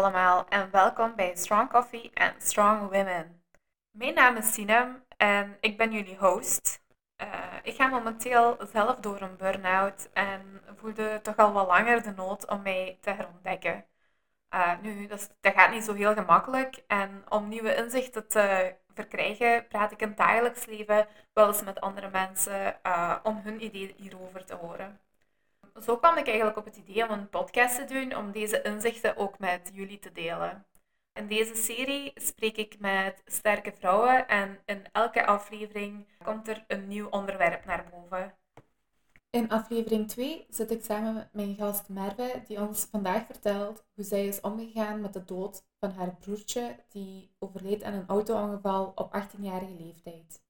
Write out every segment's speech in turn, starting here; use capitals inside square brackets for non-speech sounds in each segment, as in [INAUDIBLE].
Allemaal en welkom bij Strong Coffee and Strong Women. Mijn naam is Sinem en ik ben jullie host. Uh, ik ga momenteel zelf door een burn-out en voelde toch al wat langer de nood om mij te herontdekken. Uh, nu, dat, dat, gaat niet zo heel gemakkelijk en om nieuwe inzichten te verkrijgen, praat ik in het dagelijks leven wel eens met andere mensen uh, om hun ideeën hierover te horen zo kwam ik eigenlijk op het idee om een podcast te doen om deze inzichten ook met jullie te delen. In deze serie spreek ik met sterke vrouwen en in elke aflevering komt er een nieuw onderwerp naar boven. In aflevering 2 zit ik samen met mijn gast Merve, die ons vandaag vertelt hoe zij is omgegaan met de dood van haar broertje, die overleed aan een auto-ongeval op 18-jarige leeftijd.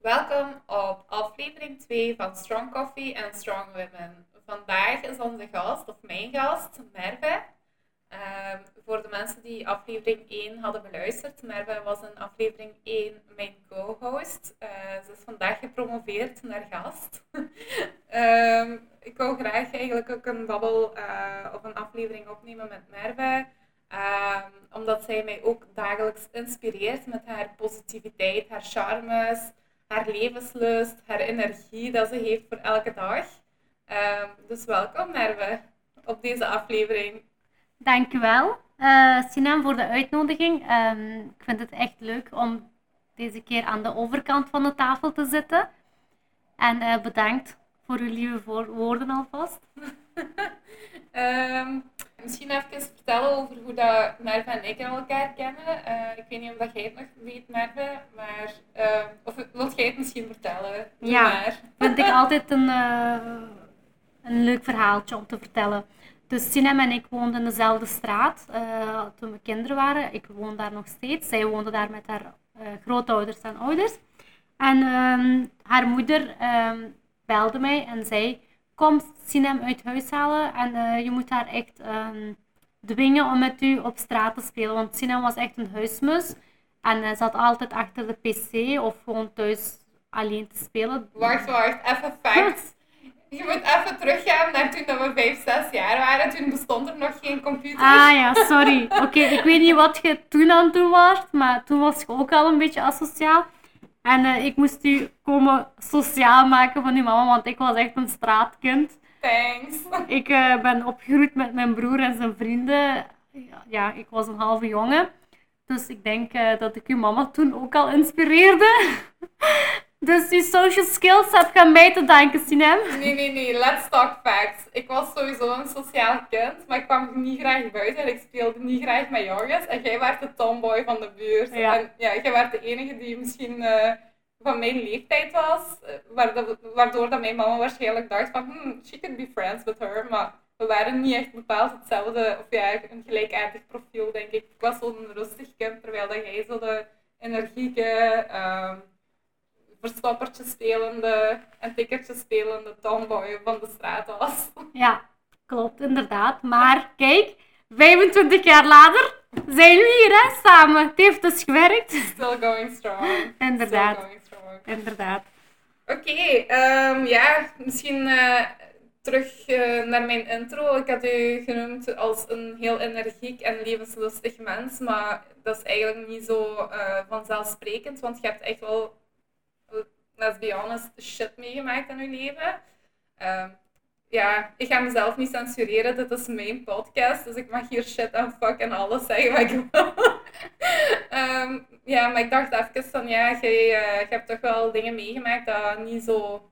Welkom op aflevering 2 van Strong Coffee and Strong Women. Vandaag is onze gast, of mijn gast, Merve. Uh, voor de mensen die aflevering 1 hadden beluisterd, Merve was in aflevering 1 mijn co-host. Uh, ze is vandaag gepromoveerd naar gast. uh, [LAUGHS] ik wou graag eigenlijk ook een babbel uh, of een aflevering opnemen met Merve. Um, omdat zij mij ook dagelijks inspireert met haar positiviteit, haar charmes, haar levenslust, haar energie dat ze heeft voor elke dag. Um, dus welkom Merve op deze aflevering. Dankjewel uh, Sinan voor de uitnodiging. Um, ik vind het echt leuk om deze keer aan de overkant van de tafel te zitten. En uh, bedankt voor uw lieve woorden alvast. [LAUGHS] um, [LAUGHS] Misschien even vertellen over hoe dat Merve en ik elkaar kennen. Uh, ik weet niet of dat jij het nog weet, Merve, maar... Uh, of wilt jij het misschien vertellen? Doe ja, maar. vind ik [LAUGHS] altijd een, uh, een leuk verhaaltje om te vertellen. Dus Sinem en ik woonden in dezelfde straat toen we kinderen waren. Ik woon daar nog steeds. Zij woonde daar met haar grootouders en ouders. En um, haar moeder belde mij en zei kom Sinem uit huis halen en uh, je moet haar echt um, dwingen om met u op straat te spelen. Want Sinem was echt een huismus en uh, zat altijd achter de pc of gewoon thuis alleen te spelen. Wacht, wacht, even facts. Je moet even teruggaan naar toen we 5, 6 jaar waren. Toen bestond er nog geen computer. Ah ja, sorry. Oké, ik weet niet wat je toen aan het doen was, maar toen was je ook al een beetje asociaal. En uh, ik moest u komen sociaal maken van uw mama, want ik was echt een straatkind. Thanks. Ik uh, ben opgegroeid met mijn broer en zijn vrienden. Ja, ik was een halve jongen. Dus ik denk uh, dat ik uw mama toen ook al inspireerde. Dus die social skills heb je aan mij te danken, Sinem. Nee, nee, nee. Let's talk facts. Ik was sowieso een sociaal kind, maar ik kwam niet graag buiten en ik speelde niet graag met jongens. En jij werd de tomboy van de buurt. Ja. En ja, jij werd de enige die misschien uh, van mijn leeftijd was, uh, waardoor dat mijn mama waarschijnlijk dacht van, hmm, she could be friends with her. Maar we waren niet echt bepaald hetzelfde, of ja, een gelijkaardig profiel, denk ik. Ik was zo'n rustig kind, terwijl dat jij zo de energieke... Uh, verstoppertje spelende en tikkertje spelende tomboy van de straat was. Ja, klopt inderdaad. Maar kijk, 25 jaar later zijn we hier hè, samen. Het heeft dus gewerkt. Still going strong. Inderdaad. Still going strong. Inderdaad. Oké, okay, um, ja, misschien uh, terug uh, naar mijn intro. Ik had u genoemd als een heel energiek en levenslustig mens, maar dat is eigenlijk niet zo uh, vanzelfsprekend, want je hebt echt wel let's be honest, shit meegemaakt in uw leven. Uh, ja, ik ga mezelf niet censureren. Dit is mijn podcast, dus ik mag hier shit en fuck en alles zeggen wat ik wil. um, [LAUGHS] ja, maar ik dacht even van, ja, uh, je hebt toch wel dingen meegemaakt dat niet zo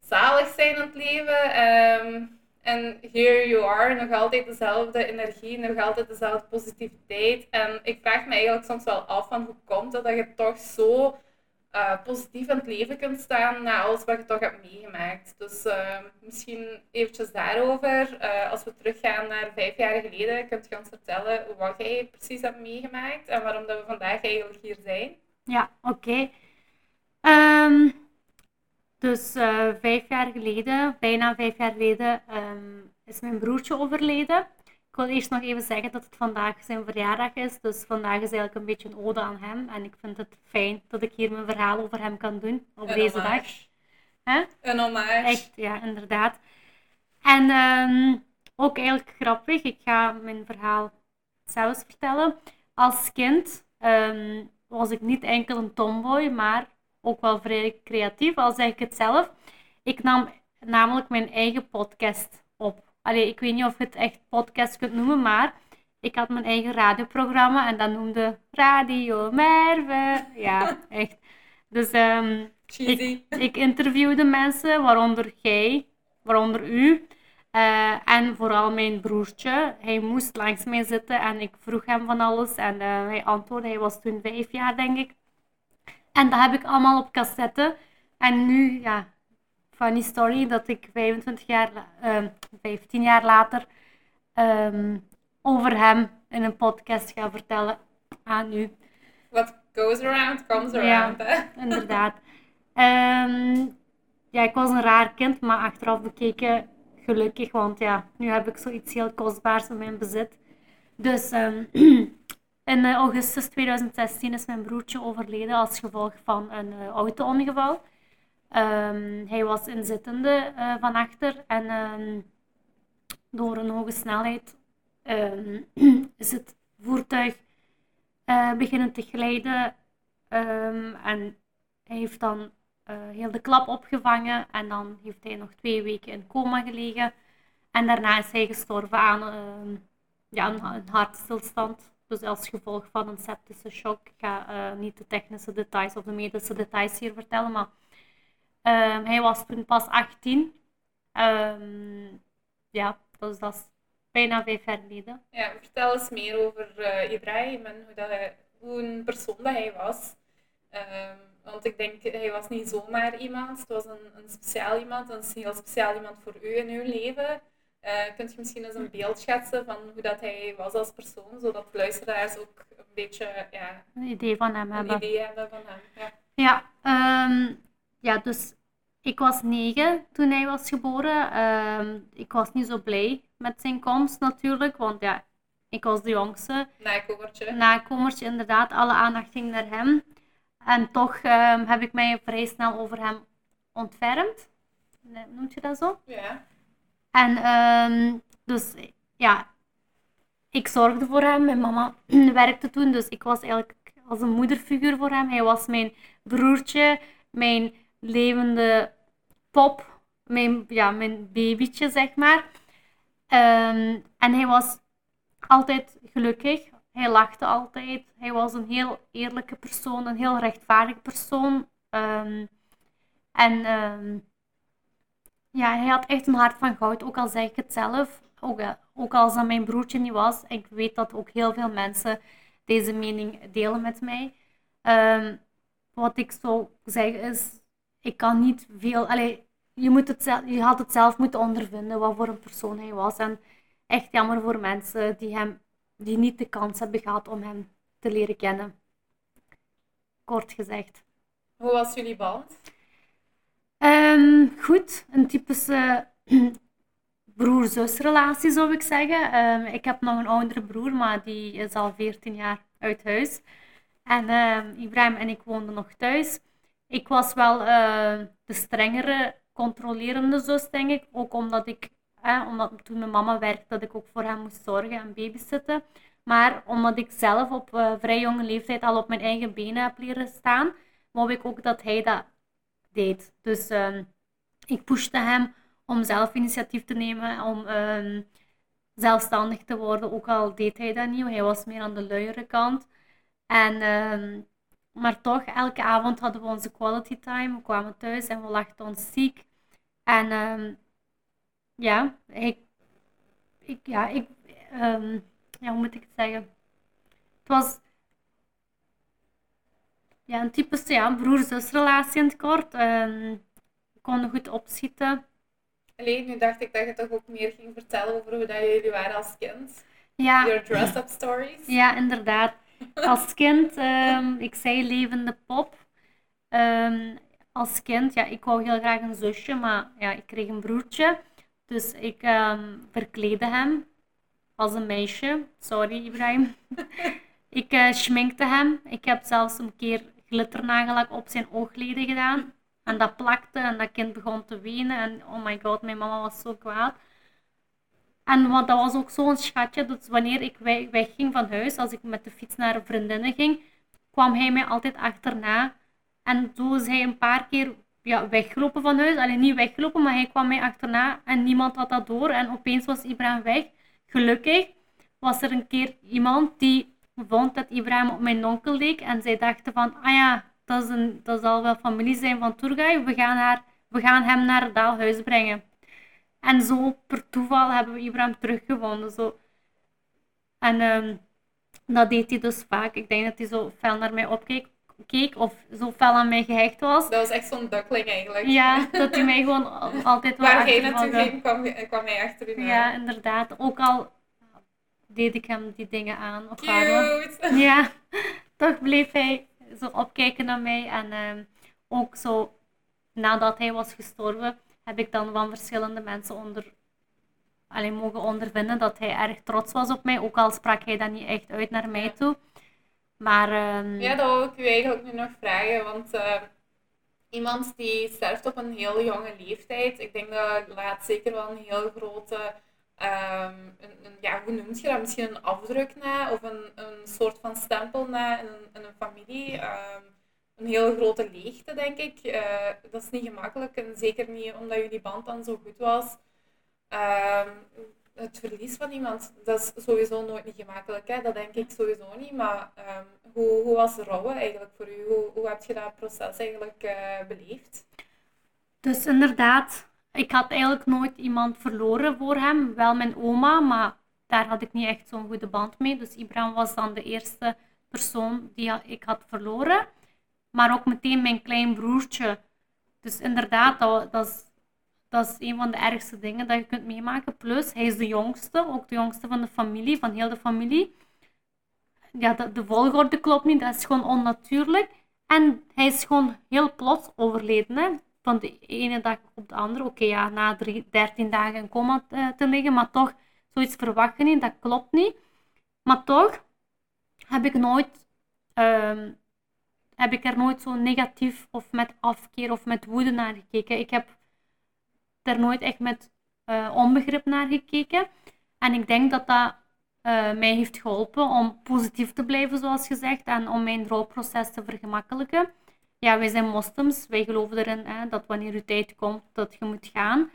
zalig zijn in het leven. Um, en here you are, nog altijd dezelfde energie, nog altijd dezelfde positiviteit. En ik vraag me eigenlijk soms wel af van hoe komt het dat je toch zo uh, positief in het leven kunt staan na alles wat je toch hebt meegemaakt. Dus uh, misschien eventjes daarover. Uh, als we teruggaan naar vijf jaar geleden, kunt je ons vertellen wat jij precies hebt meegemaakt en waarom dat we vandaag eigenlijk hier zijn? Ja, oké. Um, dus vijf jaar geleden, bijna vijf jaar geleden, um, is mijn broertje overleden. Ik wil eerst nog even zeggen dat het vandaag zijn verjaardag is. Dus vandaag is eigenlijk een beetje een ode aan hem. En ik vind het fijn dat ik hier mijn verhaal over hem kan doen op Een deze hommage. dag. Hè? Een hommage. Echt, ja, inderdaad. En ehm, ook eigenlijk grappig, ik ga mijn verhaal zelfs vertellen. Als kind ehm, was ik niet enkel een tomboy, maar ook wel vrij creatief, al zeg ik het zelf. Ik nam namelijk mijn eigen podcast op. Allee, ik weet niet of je het echt podcast kunt noemen, maar ik had mijn eigen radioprogramma en dat noemde Radio Merve. Ja, [LAUGHS] echt. Dus ehm, Cheesy. ik interviewde mensen, waaronder jij, waaronder u. eh, en vooral mijn broertje. Hij moest langs mij zitten en ik vroeg hem van alles. En eh, hij antwoordde, hij was toen vijf jaar, denk ik. En dat heb ik allemaal op cassette. En nu, ja, funny story, dat ik 25 jaar, la- ehm, 15 jaar later ehm, over hem in een podcast ga vertellen aan u. What goes around, comes Ja. around. Hè? [LAUGHS] Inderdaad. Ehm, ja, ik was een raar kind, maar achteraf bekeken gelukkig, want ja, nu heb ik zoiets heel kostbaars in mijn bezit. Dus [CLEARS THROAT] in eh, augustus 2016 is mijn broertje overleden als gevolg van een eh, auto-ongeval. Ehm, hij was inzittende eh, van achter en ehm, door een hoge snelheid ehm, [CLEARS THROAT] is het voertuig eh, beginnen te glijden en hij heeft dan eh, heel de klap opgevangen en dan heeft hij nog twee weken in coma gelegen. En daarna is hij gestorven aan ja, een, een hartstilstand. Dus als gevolg van een septische shock. Ik ga niet de technische details of de medische details hier vertellen, maar ehm, hij was toen pas 18. Ehm, ja, dus dat is bijna vijf jaar geleden. Ja, vertel eens meer over eh, Ibrahim en hoe, dat hij, hoe een persoon dat hij was. Ehm, want ik denk, hij was niet zomaar iemand. Het was een, een speciaal iemand, een heel speciaal iemand voor u in uw leven. Eh kunt je misschien eens een beeld schetsen van hoe dat hij was als persoon, zodat luisteraars ook een beetje ja, Een idee van hem een hebben. idee hebben van hem. Ja. Ja, ja, dus ik was negen toen hij was geboren. Ehm, ik was niet zo blij met zijn komst natuurlijk, want ja, ik was de jongste. Nakomertje. Nakomertje, inderdaad, alle aandacht ging naar hem. En toch ehm, heb ik mij vrij snel over hem ontfermd. Noemt je dat zo? Ja. En ehm, dus ja, ik zorgde voor hem. Mijn mama [CLEARS THROAT] werkte toen, dus ik was eigenlijk als een moederfiguur voor hem. Hij was mijn broertje, mijn levende pop, mijn, ja, mijn babytje, zeg maar. Ehm, en hij was altijd gelukkig. Hij lachte altijd. Hij was een heel eerlijke persoon, een heel rechtvaardig persoon. Ehm, en ehm, ja, hij had echt een hart van goud, ook al zeg ik het zelf. Ook, eh, ook als dat mijn broertje niet was. Ik weet dat ook heel veel mensen deze mening delen met mij. Wat ik zou zeggen is, ik kan niet veel... Allee, je, moet het zelf, je had het zelf moeten ondervinden wat voor een persoon hij was. En echt jammer voor mensen die, hem, die niet de kans hebben gehad om hem te leren kennen. Kort gezegd. Hoe was jullie band? Ehm, goed, een typische [CLEARS THROAT] broer-zus-relatie zou ik zeggen. Ehm, ik heb nog een oudere broer, maar die is al 14 jaar uit huis. En ehm, Ibrahim en ik woonden nog thuis. Ik was wel eh, de strengere, controlerende zus, denk ik. Ook omdat ik, omdat toen mijn mama werkte, dat ik ook voor hem moest zorgen en babysitten. Maar omdat ik zelf op eh, vrij jonge leeftijd al op mijn eigen benen heb leren staan, wou ik ook dat hij dat deed. Dus ehm, ik pushte hem om zelf initiatief te nemen, om ehm, zelfstandig te worden. Ook al deed hij dat niet, hij was meer aan de luiere kant. En, ehm, maar toch, elke avond hadden we onze quality time. We kwamen thuis en we lachten ons ziek. En ehm, ja, ik, ik, ja, ik, ehm, ja, hoe moet ik het zeggen? Het was ja, een typische ja, broer-zus-relatie in het kort. Ehm, we konden goed opschieten. Alleen, nu dacht ik dat je toch ook meer ging vertellen over hoe dat jullie waren als kind. Ja, Your dress-up stories. ja inderdaad. Als kind, ehm, ik zei levende pop. Ehm, als kind, ja, ik wou heel graag een zusje, maar ja, ik kreeg een broertje. Dus ik ehm, verkleedde hem. als een meisje. Sorry, Ibrahim. [LAUGHS] ik uh, schminkte hem. Ik heb zelfs een keer glitternagellak op zijn oogleden gedaan. En dat plakte en dat kind begon te wenen. En oh my god, mijn mama was zo kwaad. En want dat was ook zo'n schatje. Dus wanneer ik wegging van huis, als ik met de fiets naar vriendinnen ging, kwam hij mij altijd achterna. En zo is hij een paar keer ja, weggelopen van huis. Alleen niet weggelopen, maar hij kwam mij achterna en niemand had dat door. En opeens was Ibrahim weg. Gelukkig was er een keer iemand die vond dat Ibrahim op mijn onkel leek. En zij dachten van, ah ja, dat, is een, dat zal wel familie zijn van Turgay. We gaan, we gaan hem naar het Daalhuis brengen. En zo per toeval hebben we Ibrahim teruggevonden. Zo. En um, dat deed hij dus vaak. Ik denk dat hij zo fel naar mij opkeek keek of zo fel aan mij gehecht was. Dat was echt zo'n duckling eigenlijk. Ja, [LAUGHS] dat hij mij gewoon altijd wel Waar hij naartoe ging, kwam, kwam hij achter u Ja, inderdaad. Ook al deed ik hem die dingen aan. Of Cute! [LAUGHS] Ja, toch bleef hij zo opkijken naar mij. En ehm, ook zo, nadat hij was gestorven, heb ik dan van verschillende mensen onder, alleen mogen ondervinden dat hij erg trots was op mij. Ook al sprak hij dat niet echt uit naar mij toe. Maar, ehm, Ja, dat wil ik u eigenlijk nu nog vragen. Want uh, iemand die sterft op een heel jonge leeftijd, ik denk dat laat zeker wel een heel grote, um, een, een, ja, hoe noem je dat? Misschien een afdruk na of een, een soort van stempel na in een, in een familie. Um, een heel grote leegte, denk ik. Uh, dat is niet gemakkelijk en zeker niet omdat jullie band dan zo goed was. Um, het verlies van iemand, dat is sowieso nooit niet gemakkelijk. Hè? Dat denk ik sowieso niet. Maar um, hoe, hoe was rouwen eigenlijk voor u? Hoe, heb je dat proces eigenlijk uh, beleefd? Dus inderdaad, ik had eigenlijk nooit iemand verloren voor hem. Wel mijn oma, maar daar had ik niet echt zo'n goede band mee. Dus Ibrahim was dan de eerste persoon die ik had verloren. Maar ook meteen mijn klein broertje. Dus inderdaad, dat, dat is dat is een van de ergste dingen dat je kunt meemaken. Plus, hij is de jongste, ook de jongste van de familie, van heel de familie. Ja, de, de volgorde klopt niet, dat is gewoon onnatuurlijk. En hij is gewoon heel plots overleden. Hè? Van de ene dag op de andere. Oké, ja, na drie, 13 dagen in coma te, liggen, maar toch, zoiets verwacht je niet, dat klopt niet. Maar toch heb ik nooit, um, heb ik er nooit zo negatief of met afkeer of met woede naar gekeken. Ik heb daar nooit echt met uh, onbegrip naar gekeken. En ik denk dat dat uh, mij heeft geholpen om positief te blijven, zoals gezegd, en om mijn rouwproces te vergemakkelijken. Ja, wij zijn moslims, wij geloven erin hè, dat wanneer je tijd komt, dat je moet gaan.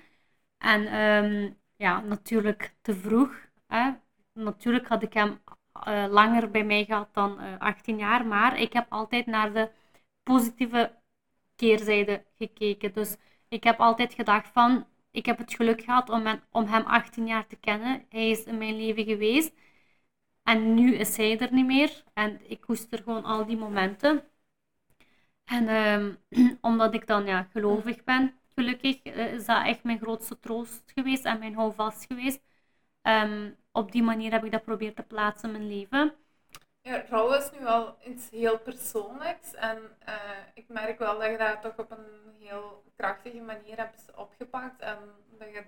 En um, ja, natuurlijk te vroeg. Hè. Natuurlijk had ik hem uh, langer bij mij gehad dan 18 jaar, maar ik heb altijd naar de positieve keerzijde gekeken. Dus ik heb altijd gedacht van, ik heb het geluk gehad om, om hem 18 jaar te kennen. Hij is in mijn leven geweest. En nu is hij er niet meer. En ik koester gewoon al die momenten. En um, [CLEARS THROAT] omdat ik dan ja, gelovig ben, gelukkig, uh, is dat echt mijn grootste troost geweest en mijn houvast geweest. Um, op die manier heb ik dat proberen te plaatsen in mijn leven. Ja, rouw is nu wel iets heel persoonlijks. En uh, ik merk wel dat je dat toch op een heel krachtige manier hebt opgepakt. En dat je,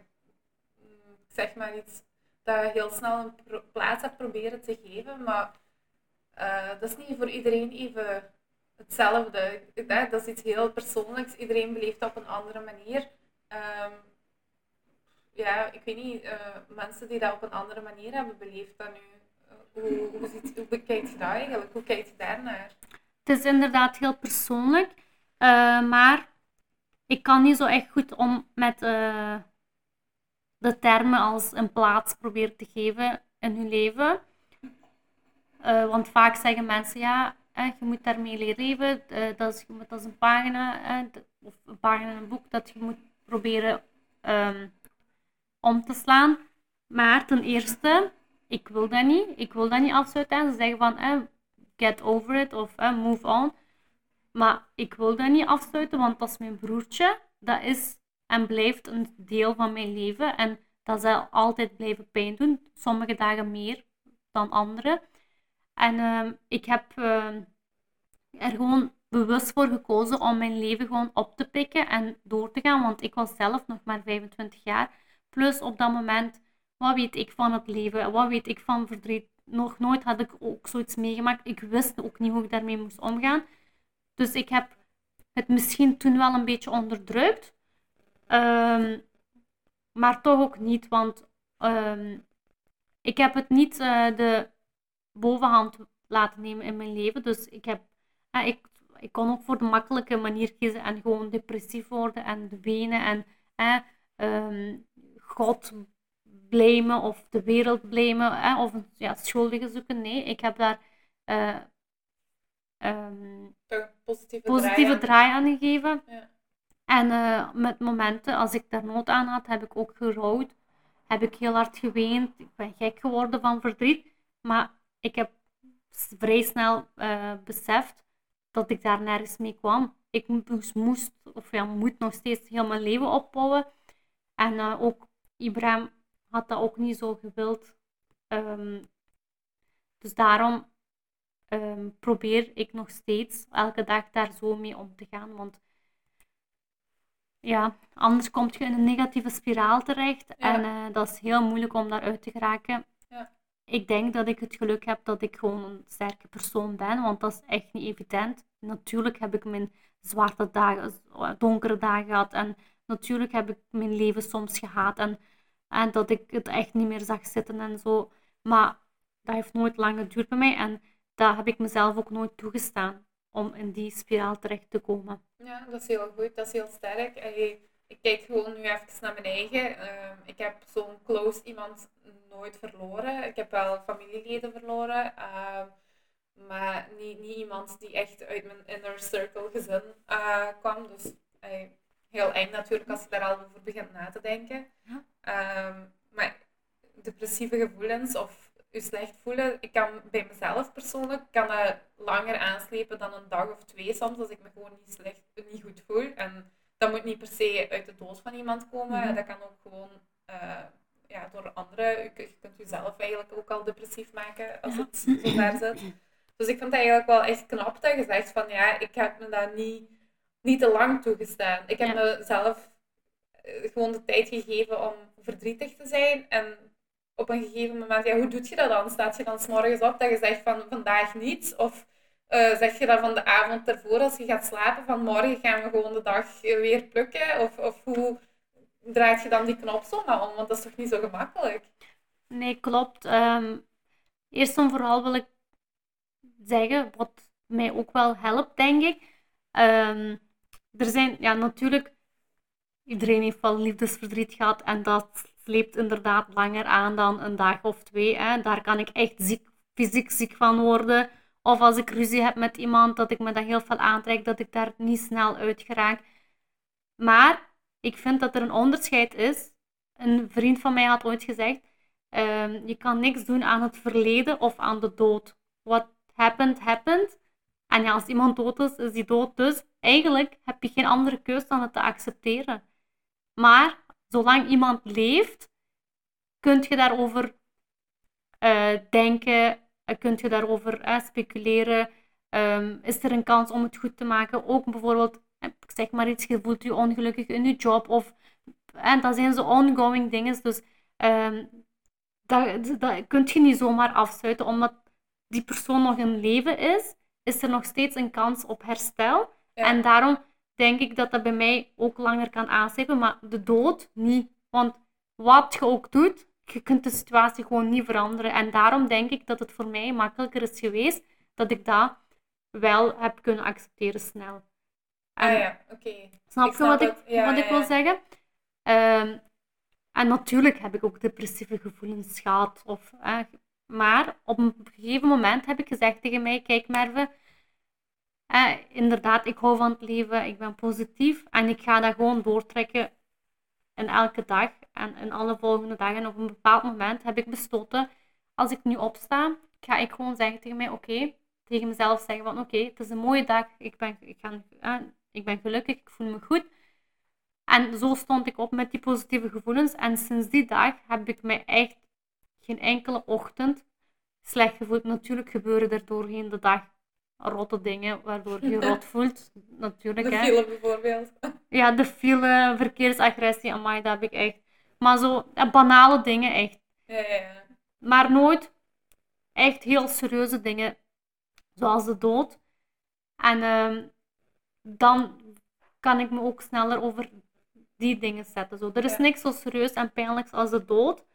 mm, zeg maar iets, dat je heel snel een plaats hebt proberen te geven. Maar uh, dat is niet voor iedereen even hetzelfde. Dat is iets heel persoonlijks. Iedereen beleeft op een andere manier. Um, ja, ik weet niet, uh, mensen die dat op een andere manier hebben beleefd dan nu hoe, hoe, ziet, hoe je dat eigenlijk? Hoe kijkt je daarnaar? Het is inderdaad heel persoonlijk, uh, maar ik kan niet zo echt goed om met de termen als een plaats proberen te geven in hun leven. Want vaak zeggen mensen, ja, je moet daarmee leren leven. dat, is, dat is een pagina, of een pagina in een boek dat je moet proberen um, om te slaan. Maar ten eerste ik wil dat niet. Ik wil dat niet afsluiten. En ze zeggen van, eh, get over it of eh, move on. Maar ik wil dat niet afsluiten, want dat is mijn broertje. Dat is en blijft een deel van mijn leven. En dat zal altijd blijven pijn doen. Sommige dagen meer dan andere. En uh, ik heb uh, er gewoon bewust voor gekozen om mijn leven gewoon op te pikken en door te gaan. Want ik was zelf nog maar 25 jaar. Plus op dat moment wat weet ik van het leven? Wat weet ik van verdriet? Nog nooit had ik ook zoiets meegemaakt. Ik wist ook niet hoe ik daarmee moest omgaan. Dus ik heb het misschien toen wel een beetje onderdrukt. Ehm, maar toch ook niet, want ehm, ik heb het niet uh, de bovenhand laten nemen in mijn leven. Dus ik, heb, uh, ik, ik kon ook voor de makkelijke manier kiezen en gewoon depressief worden en wenen en uh, God blamen of de wereld blamen of ja, schuldigen zoeken. Nee, ik heb daar um, positieve, positieve draai, aan. gegeven. Ja. En uh, met momenten, als ik daar nood aan had, heb ik ook gerouwd. Heb ik heel hard geweend. Ik ben gek geworden van verdriet. Maar ik heb vrij snel uh, beseft dat ik daar nergens mee kwam. Ik moest, of ja, moet nog steeds heel mijn leven opbouwen. En uh, ook Ibrahim had dat ook niet zo gewild. Um, dus daarom um, probeer ik nog steeds elke dag daar zo mee om te gaan. Want ja, anders kom je in een negatieve spiraal terecht. En uh, dat is heel moeilijk om daaruit te geraken. Ja. Ik denk dat ik het geluk heb dat ik gewoon een sterke persoon ben, want dat is echt niet evident. Natuurlijk heb ik mijn zwarte dagen, donkere dagen gehad. En natuurlijk heb ik mijn leven soms gehad. En, en dat ik het echt niet meer zag zitten en zo. Maar dat heeft nooit lang geduurd bij mij. En dat heb ik mezelf ook nooit toegestaan om in die spiraal terecht te komen. Ja, dat is heel goed. Dat is heel sterk. ik kijk gewoon nu even naar mijn eigen. Ehm, ik heb zo'n close iemand nooit verloren. Ik heb wel familieleden verloren. Ehm, maar niet, niet iemand die echt uit mijn inner circle gezin uh, kwam. Dus heel eng natuurlijk als je daar al over begint na te denken. Ja. Ehm, maar depressieve gevoelens of je slecht voelen. Ik kan bij mezelf persoonlijk kan dat langer aanslepen dan een dag of twee soms als ik me gewoon niet, slecht, niet goed voel. En dat moet niet per se uit de dood van iemand komen. Mhm. Dat kan ook gewoon uh, ja, door anderen. Je, kunt jezelf eigenlijk ook al depressief maken als het zo daar zit. Dus ik vind het eigenlijk wel echt knap dat je zegt van ja, ik heb me daar niet, niet te lang toegestaan. Ik heb mezelf eh, gewoon de tijd gegeven om verdrietig te zijn en op een gegeven moment, ja, hoe doe je dat dan? Staat je dan s'morgens op dat je zegt van vandaag niets? Of uh, zeg je dat van de avond ervoor als je gaat slapen, van morgen gaan we gewoon de dag weer plukken? Of, of hoe draait je dan die knop zo maar om? Want dat is toch niet zo gemakkelijk? Nee, klopt. Um, eerst en vooral wil ik zeggen, wat mij ook wel helpt, denk ik. Um, er zijn, ja, natuurlijk, iedereen heeft wel liefdesverdriet gehad en dat sleept inderdaad langer aan dan een dag of twee. Hè. Daar kan ik echt ziek, fysiek ziek van worden. Of als ik ruzie heb met iemand, dat ik me dat heel veel aantrek, dat ik daar niet snel uit geraak. Maar ik vind dat er een onderscheid is. Een vriend van mij had ooit gezegd: ehm, Je kan niks doen aan het verleden of aan de dood. What happened, happened. En als iemand dood is, is die dood. Dus eigenlijk heb je geen andere keus dan het te accepteren. Maar zolang iemand leeft, kun je daarover uh, denken, uh, kunt je daarover uh, speculeren. Um, is er een kans om het goed te maken? Ook bijvoorbeeld, ik zeg maar iets, je voelt je ongelukkig in je job. Of, en dat zijn zo ongoing dingen. Dus um, dat, dat kun je niet zomaar afsluiten, omdat die persoon nog in leven is, is er nog steeds een kans op herstel. En daarom denk ik dat dat bij mij ook langer kan aanslepen, maar de dood niet. Want wat je ook doet, je kunt de situatie gewoon niet veranderen. En daarom denk ik dat het voor mij makkelijker is geweest dat ik dat wel heb kunnen accepteren snel. En, ah ja, oké. Snap je wat, ik, wat ik wil zeggen? Um, en natuurlijk heb ik ook depressieve gevoelens gehad. Of, eh, maar op een gegeven moment heb ik gezegd tegen mij, kijk Merve, eh, inderdaad, ik hou van het leven, ik ben positief en ik ga dat gewoon doortrekken in elke dag en in alle volgende dagen. En op een bepaald moment heb ik besloten, als ik nu opsta, ga ik gewoon zeggen tegen mij, oké, tegen mezelf zeggen van oké, het is een mooie dag, ik ben, ik, ga, ik ben gelukkig, ik voel me goed. En zo stond ik op met die positieve gevoelens. En sinds die dag heb ik mij echt geen enkele ochtend slecht gevoeld. Natuurlijk gebeuren er doorheen de dag rotte dingen waardoor je [LAUGHS] rot voelt. Natuurlijk, de file bijvoorbeeld. [LAUGHS] Ja, de file, verkeersagressie, amai, dat heb ik echt. Maar zo banale dingen echt. Ja, ja, ja. Maar nooit echt heel serieuze dingen, zoals de dood. En ehm, dan kan ik me ook sneller over die dingen zetten. Zo. Er is Ja. niks zo serieus en pijnlijks als de dood.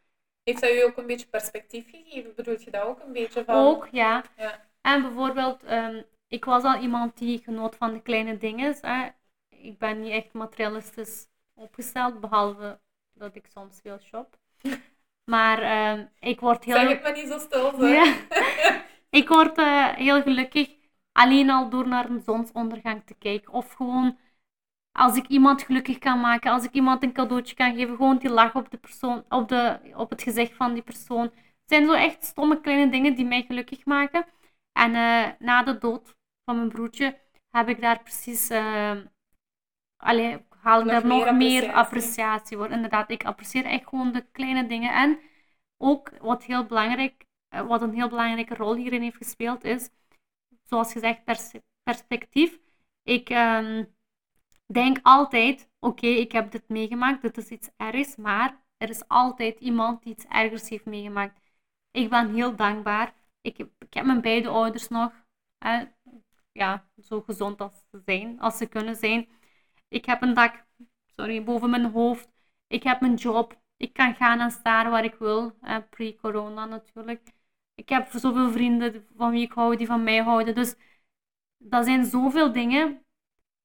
Heeft dat u ook een beetje perspectief gegeven? Bedoel je dat ook een beetje van? Ook, ja. Ja. En bijvoorbeeld, ehm, ik was al iemand die genoot van de kleine dingen. Hè. Ik ben niet echt materialistisch opgesteld, behalve dat ik soms veel shop. [LAUGHS] Maar ehm, ik word heel... Zeg het maar niet zo stil. Ja. [LAUGHS] Ik word eh, heel gelukkig alleen al door naar een zonsondergang te kijken. Of gewoon als ik iemand gelukkig kan maken, als ik iemand een cadeautje kan geven, gewoon die lach op, de persoon, op, de, op het gezicht van die persoon. Het zijn zo echt stomme kleine dingen die mij gelukkig maken. En eh, na de dood van mijn broertje heb ik daar precies, eh allee, haal ik Nog daar meer nog meer appreciatie. appreciatie voor. Inderdaad, ik apprecieer echt gewoon de kleine dingen. En ook wat heel belangrijk, eh, wat een heel belangrijke rol hierin heeft gespeeld, is, zoals gezegd, pers- perspectief. Ik ehm, denk altijd, oké, ik heb dit meegemaakt, dit is iets ergs, maar er is altijd iemand die iets ergers heeft meegemaakt. Ik ben heel dankbaar. Ik heb, mijn beide ouders nog, hè, ja, zo gezond als ze zijn, als ze kunnen zijn. Ik heb een dak, sorry, boven mijn hoofd. Ik heb mijn job. Ik kan gaan en staan waar ik wil, hè, pre-corona natuurlijk. Ik heb zoveel vrienden van wie ik hou, die van mij houden. Dus dat zijn zoveel dingen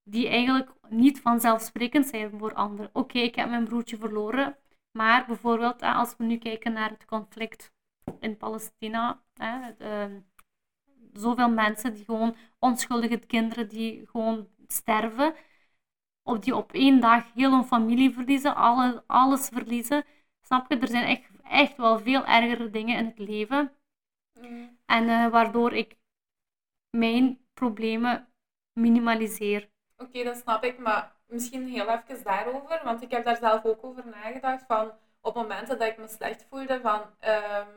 die eigenlijk niet vanzelfsprekend zijn voor anderen. Oké, ik heb mijn broertje verloren, maar bijvoorbeeld als we nu kijken naar het conflict in Palestina, hè, zoveel mensen die gewoon onschuldige kinderen die gewoon sterven, op die op één dag heel hun familie verliezen, alle, alles verliezen. Snap je? Er zijn echt, echt wel veel ergere dingen in het leven. Mm. En eh, waardoor ik mijn problemen minimaliseer. Oké, dat snap ik, maar misschien heel even daarover, want ik heb daar zelf ook over nagedacht van op momenten dat ik me slecht voelde, van, ehm,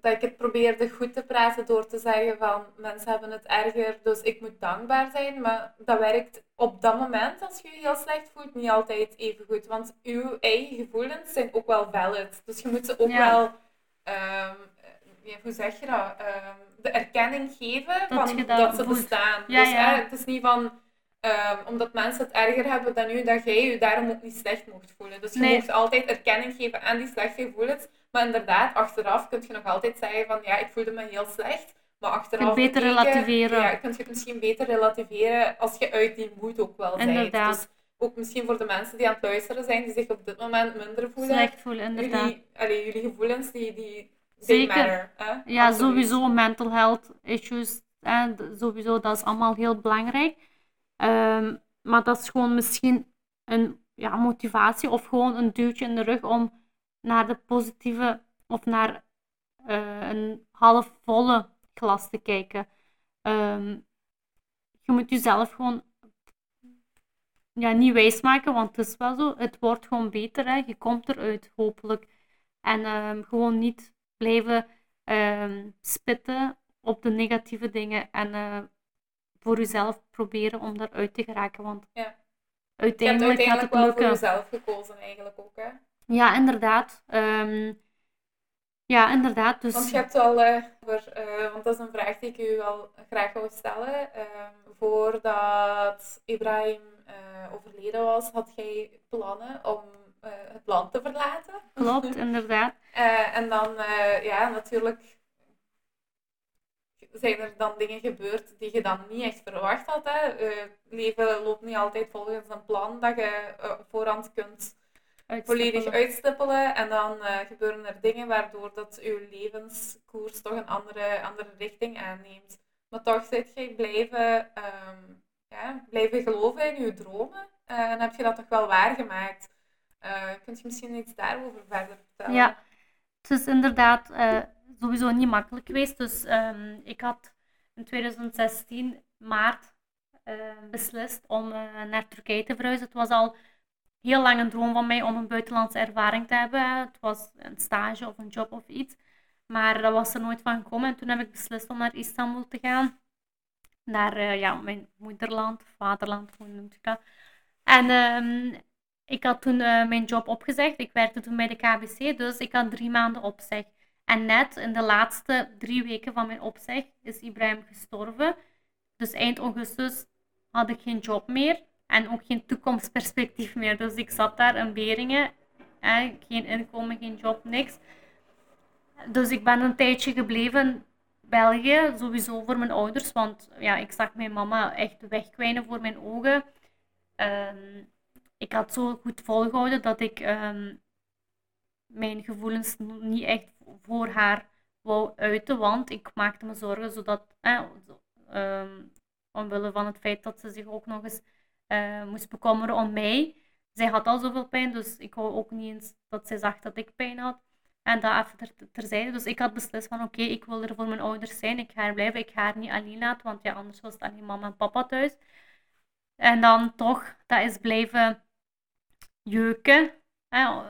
dat ik het probeerde goed te praten door te zeggen van mensen hebben het erger, dus ik moet dankbaar zijn, maar dat werkt op dat moment als je je heel slecht voelt niet altijd even goed, want uw eigen gevoelens zijn ook wel valid, dus je moet ze ook Ja. wel, ehm, ja, hoe zeg je dat, Ehm, de erkenning geven Dat van dat, dat ze bestaan. Ja, dus ja. het is niet van Ehm, omdat mensen het erger hebben dan u, dat jij je daarom ook niet slecht mocht voelen. Dus je Nee. mocht altijd erkenning geven aan die slechte gevoelens. Maar inderdaad, achteraf kun je nog altijd zeggen van ja, ik voelde me heel slecht. Maar achteraf Je kunt beter relativeren. Ja, kun je het misschien beter relativeren als je uit die moed ook wel bent. Inderdaad. Dus ook misschien voor de mensen die aan het luisteren zijn, die zich op dit moment minder voelen. Slecht voelen, inderdaad. Jullie, allee, jullie gevoelens, die, die Zeker. matter. Hè? Ja, Absoluut. sowieso mental health issues. En sowieso, dat is allemaal heel belangrijk. Ehm, maar dat is gewoon misschien een ja, motivatie of gewoon een duwtje in de rug om naar de positieve of naar eh, een halfvolle glas te kijken. Ehm, je moet jezelf gewoon ja, niet wijsmaken, want het is wel zo. Het wordt gewoon beter. Hè. Je komt eruit, hopelijk. En ehm, gewoon niet blijven ehm, spitten op de negatieve dingen en eh, voor jezelf proberen om daaruit te geraken. Want Ja. Je hebt uiteindelijk gaat uiteindelijk het wel voor jezelf gekozen eigenlijk ook. Hè? Ja, inderdaad. Ehm, ja, inderdaad. Dus Want je hebt al, eh, voor, eh, want dat is een vraag die ik u wel graag wou stellen. Ehm, voordat Ibrahim eh, overleden was, had jij plannen om het land te verlaten. klopt, [LAUGHS] inderdaad. En dan, ja, natuurlijk zijn er dan dingen gebeurd die je dan niet echt verwacht had. Hè? Leven loopt niet altijd volgens een plan dat je voorhand kunt volledig Uitstippelen. En dan eh, gebeuren er dingen waardoor dat uw levenskoers toch een andere, andere richting aanneemt. Maar toch zit je blijven, ehm, ja, blijven geloven in je dromen. Eh, en heb je dat toch wel waargemaakt. Eh kunt je misschien iets daarover verder vertellen? Ja, het is inderdaad sowieso niet makkelijk geweest. Dus ehm, ik had in 2016 maart beslist om naar Turkije te verhuizen. Het was al heel lang een droom van mij om een buitenlandse ervaring te hebben. Het was een stage of een job of iets. Maar dat was er nooit van gekomen. En toen heb ik beslist om naar Istanbul te gaan. Naar eh, ja, mijn moederland, vaderland, hoe noem je dat? En ehm, ik had toen eh, mijn job opgezegd. Ik werkte toen bij de KBC, dus ik had drie maanden opzeg. En net in de laatste drie weken van mijn opzeg is Ibrahim gestorven. Dus eind augustus had ik geen job meer en ook geen toekomstperspectief meer. Dus ik zat daar in Beringen, geen inkomen, geen job, niks. Dus ik ben een tijdje gebleven België, sowieso voor mijn ouders, want ja, ik zag mijn mama echt wegkwijnen voor mijn ogen. Ehm, ik had zo goed volgehouden dat ik ehm, mijn gevoelens niet echt voor haar wou uiten, want ik maakte me zorgen zodat, eh, um, omwille van het feit dat ze zich ook nog eens uh, moest bekommeren om mij. Zij had al zoveel pijn, dus ik wou ook niet eens dat zij zag dat ik pijn had. En dat even ter, terzijde. Dus ik had beslist van oké, ik wil er voor mijn ouders zijn. Ik ga er blijven. Ik ga haar niet alleen laten, want ja, anders was het alleen mama en papa thuis. En dan toch, dat is blijven jeuken. Uh,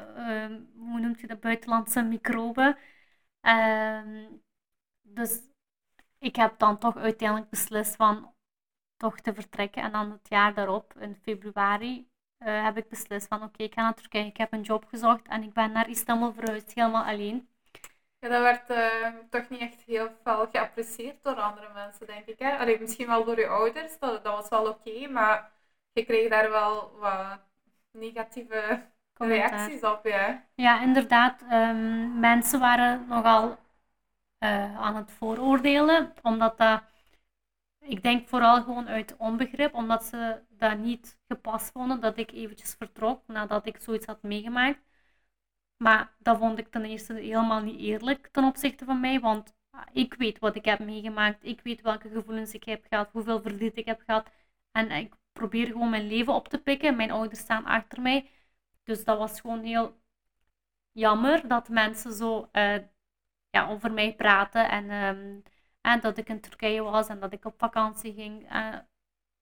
hoe noemt je dat? Buitenlandse microben. Uh, dus ik heb dan toch uiteindelijk beslist van toch te vertrekken. En dan het jaar daarop, in februari, uh, heb ik beslist van oké, ik ga naar Turkije. Ik heb een job gezocht en ik ben naar Istanbul verhuisd, helemaal alleen. Ja, dat werd uh, toch niet echt heel veel geapprecieerd door andere mensen, denk ik. Hè? Allee, misschien wel door je ouders, dat, dat was wel oké, maar je kreeg daar wel wat negatieve reacties op. Ja, ja inderdaad. Um, mensen waren nogal uh, aan het vooroordelen, omdat dat ik denk vooral gewoon uit onbegrip, omdat ze dat niet gepast vonden dat ik eventjes vertrok nadat ik zoiets had meegemaakt. Maar dat vond ik ten eerste helemaal niet eerlijk ten opzichte van mij, want ik weet wat ik heb meegemaakt, ik weet welke gevoelens ik heb gehad, hoeveel verdriet ik heb gehad. En ik probeer gewoon mijn leven op te pikken. Mijn ouders staan achter mij. Dus dat was gewoon heel jammer dat mensen zo uh, ja, over mij praten en um, en dat ik in Turkije was en dat ik op vakantie ging. Uh,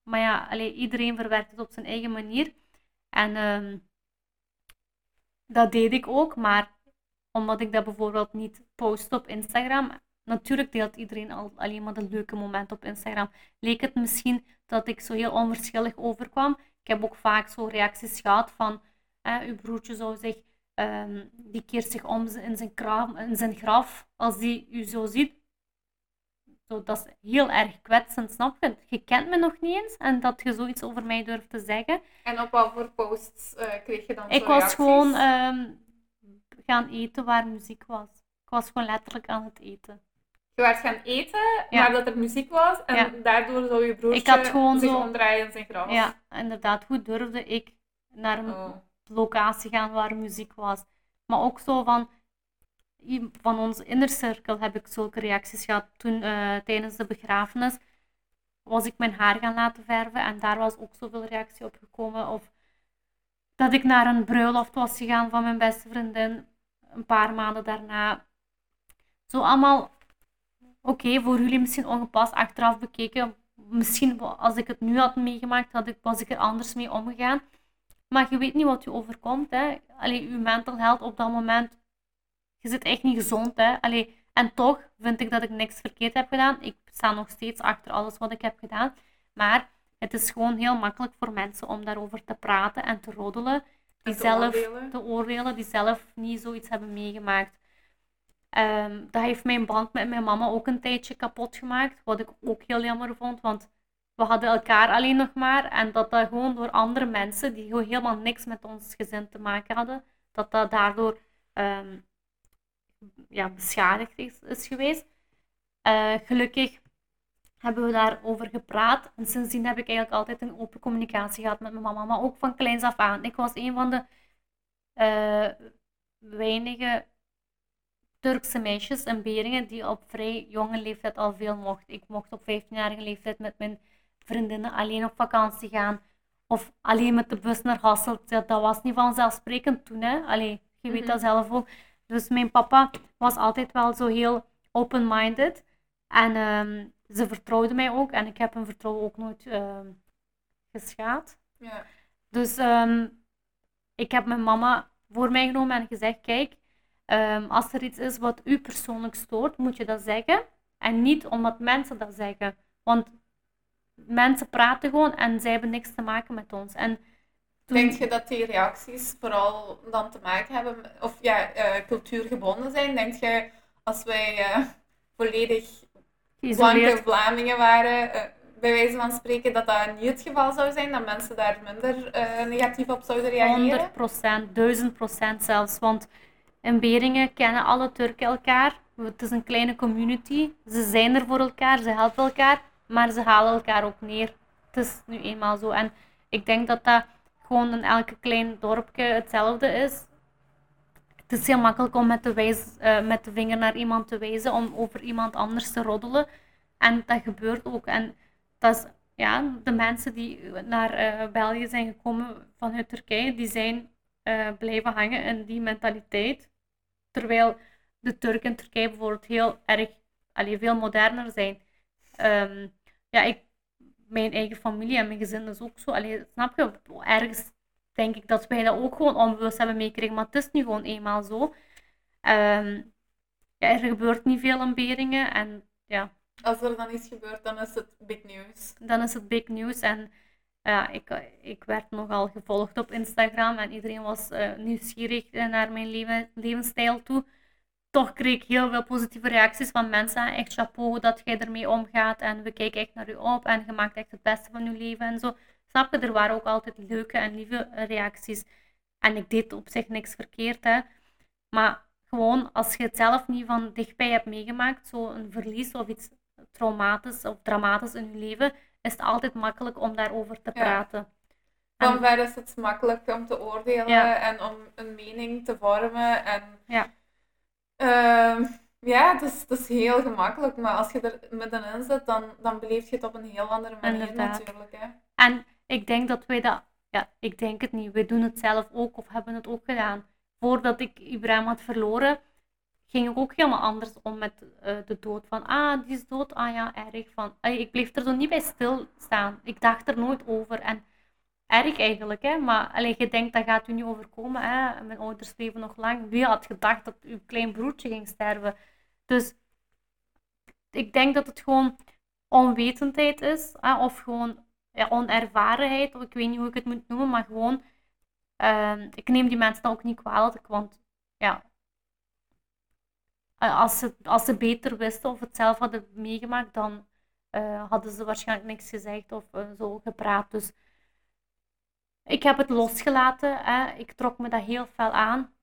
maar ja, allee, iedereen verwerkt het op zijn eigen manier. En um, dat deed ik ook, maar omdat ik dat bijvoorbeeld niet post op Instagram. Natuurlijk deelt iedereen al, alleen maar de leuke momenten op Instagram. Leek het misschien dat ik zo heel onverschillig overkwam. Ik heb ook vaak zo reacties gehad van, uh, uw broertje zou zich, um, die keert zich om in zijn, graf, in zijn graf als die u zo ziet. Zo, dat is heel erg kwetsend, snap je? Je kent me nog niet eens en dat je zoiets over mij durft te zeggen. En op wat voor posts uh, kreeg je dan Ik was gewoon uh, gaan eten waar muziek was. Ik was gewoon letterlijk aan het eten. Je was gaan eten, ja. maar dat er muziek was en daardoor zou je broertje ik had gewoon zich zo... omdraaien in zijn graf. Ja, inderdaad. Hoe durfde ik naar een oh. locatie gaan waar muziek was? Maar ook zo van, van onze innercirkel heb ik zulke reacties gehad. Toen uh, tijdens de begrafenis was ik mijn haar gaan laten verven en daar was ook zoveel reactie op gekomen. Of dat ik naar een bruiloft was gegaan van mijn beste vriendin een paar maanden daarna. Zo allemaal, oké, voor jullie misschien ongepast achteraf bekeken. Misschien als ik het nu had meegemaakt, had ik, was ik er anders mee omgegaan. Maar je weet niet wat je overkomt. Hè. Allee, je mental health op dat moment je zit echt niet gezond. Hè? Allee, en toch vind ik dat ik niks verkeerd heb gedaan. Ik sta nog steeds achter alles wat ik heb gedaan. Maar het is gewoon heel makkelijk voor mensen om daarover te praten en te roddelen. Die te zelf oordelen. te oordelen, die zelf niet zoiets hebben meegemaakt. Um, dat heeft mijn band met mijn mama ook een tijdje kapot gemaakt. Wat ik ook heel jammer vond, want we hadden elkaar alleen nog maar. En dat dat gewoon door andere mensen, die gewoon helemaal niks met ons gezin te maken hadden, dat dat daardoor um, ja, beschadigd is, is geweest. Uh, gelukkig hebben we daarover gepraat. En sindsdien heb ik eigenlijk altijd een open communicatie gehad met mijn mama, maar ook van kleins af aan. Ik was een van de uh, weinige Turkse meisjes in Beringen die op vrij jonge leeftijd al veel mocht. Ik mocht op 15-jarige leeftijd met mijn vriendinnen alleen op vakantie gaan. Of alleen met de bus naar Hasselt. Dat was niet vanzelfsprekend toen. Hè? Allee, je weet dat mhm. zelf ook. Dus mijn papa was altijd wel zo heel open-minded. En um, ze vertrouwde mij ook. En ik heb hun vertrouwen ook nooit uh, geschaad. Ja. Dus um, ik heb mijn mama voor mij genomen en gezegd: Kijk, um, als er iets is wat u persoonlijk stoort, moet je dat zeggen. En niet omdat mensen dat zeggen. Want mensen praten gewoon en zij hebben niks te maken met ons. En Denk je dat die reacties vooral dan te maken hebben, of ja, uh, cultuurgebonden zijn? Denk je, als wij uh, volledig blanke Vlamingen waren, uh, bij wijze van spreken, dat dat niet het geval zou zijn? Dat mensen daar minder negatief op zouden reageren? 100 procent, 1000 procent zelfs. Want in Beringen kennen alle Turken elkaar. Het is een kleine community. Ze zijn er voor elkaar, ze helpen elkaar, maar ze halen elkaar ook neer. Het is nu eenmaal zo. En ik denk dat dat gewoon in elke klein dorpje hetzelfde is. Het is heel makkelijk om met de, wijs, uh, met de vinger naar iemand te wijzen, om over iemand anders te roddelen. En dat gebeurt ook. En dat is, ja, de mensen die naar uh, België zijn gekomen vanuit Turkije, die zijn uh, blijven hangen in die mentaliteit. Terwijl de Turken in Turkije bijvoorbeeld heel erg, allee, veel moderner zijn. Um, ja, ik mijn eigen familie en mijn gezin is ook zo. Allee, snap je? Ergens denk ik dat wij dat ook gewoon onbewust hebben meegekregen, maar het is nu gewoon eenmaal zo. Um, ja, er gebeurt niet veel in Beringen en ja. Als er dan iets gebeurt, dan is het big news. Dan is het big news en ja, ik, ik werd nogal gevolgd op Instagram en iedereen was uh, nieuwsgierig naar mijn leven, levensstijl toe toch kreeg ik heel veel positieve reacties van mensen. Echt chapeau dat jij ermee omgaat en we kijken echt naar u op en je maakt echt het beste van je leven en zo. Snap je? Er waren ook altijd leuke en lieve reacties. En ik deed op zich niks verkeerd, hè. Maar gewoon, als je het zelf niet van dichtbij hebt meegemaakt, zo een verlies of iets traumatisch of dramatisch in je leven, is het altijd makkelijk om daarover te praten. Van ver is het makkelijk om te oordelen en om een mening te vormen. En ja. Uh, ja, het is, het is heel gemakkelijk, maar als je er middenin zit, dan, dan beleef je het op een heel andere manier natuurlijk. Hè. En ik denk dat wij dat, ja, ik denk het niet, wij doen het zelf ook of hebben het ook gedaan. Voordat ik Ibrahim had verloren, ging ik ook helemaal anders om met uh, de dood. Van, ah, die is dood, ah ja, erg. Van, ik bleef er zo niet bij stilstaan. Ik dacht er nooit over. En erg eigenlijk, hè? maar alleen, je denkt dat gaat u niet overkomen. Hè? Mijn ouders leven nog lang. Wie had gedacht dat uw klein broertje ging sterven? Dus ik denk dat het gewoon onwetendheid is, hè? of gewoon ja, onervarenheid, of ik weet niet hoe ik het moet noemen, maar gewoon, uh, ik neem die mensen dan ook niet kwalijk, want ja, als ze, als ze beter wisten of het zelf hadden meegemaakt, dan uh, hadden ze waarschijnlijk niks gezegd of uh, zo gepraat. Dus ik heb het losgelaten. Hè. Ik trok me dat heel fel aan.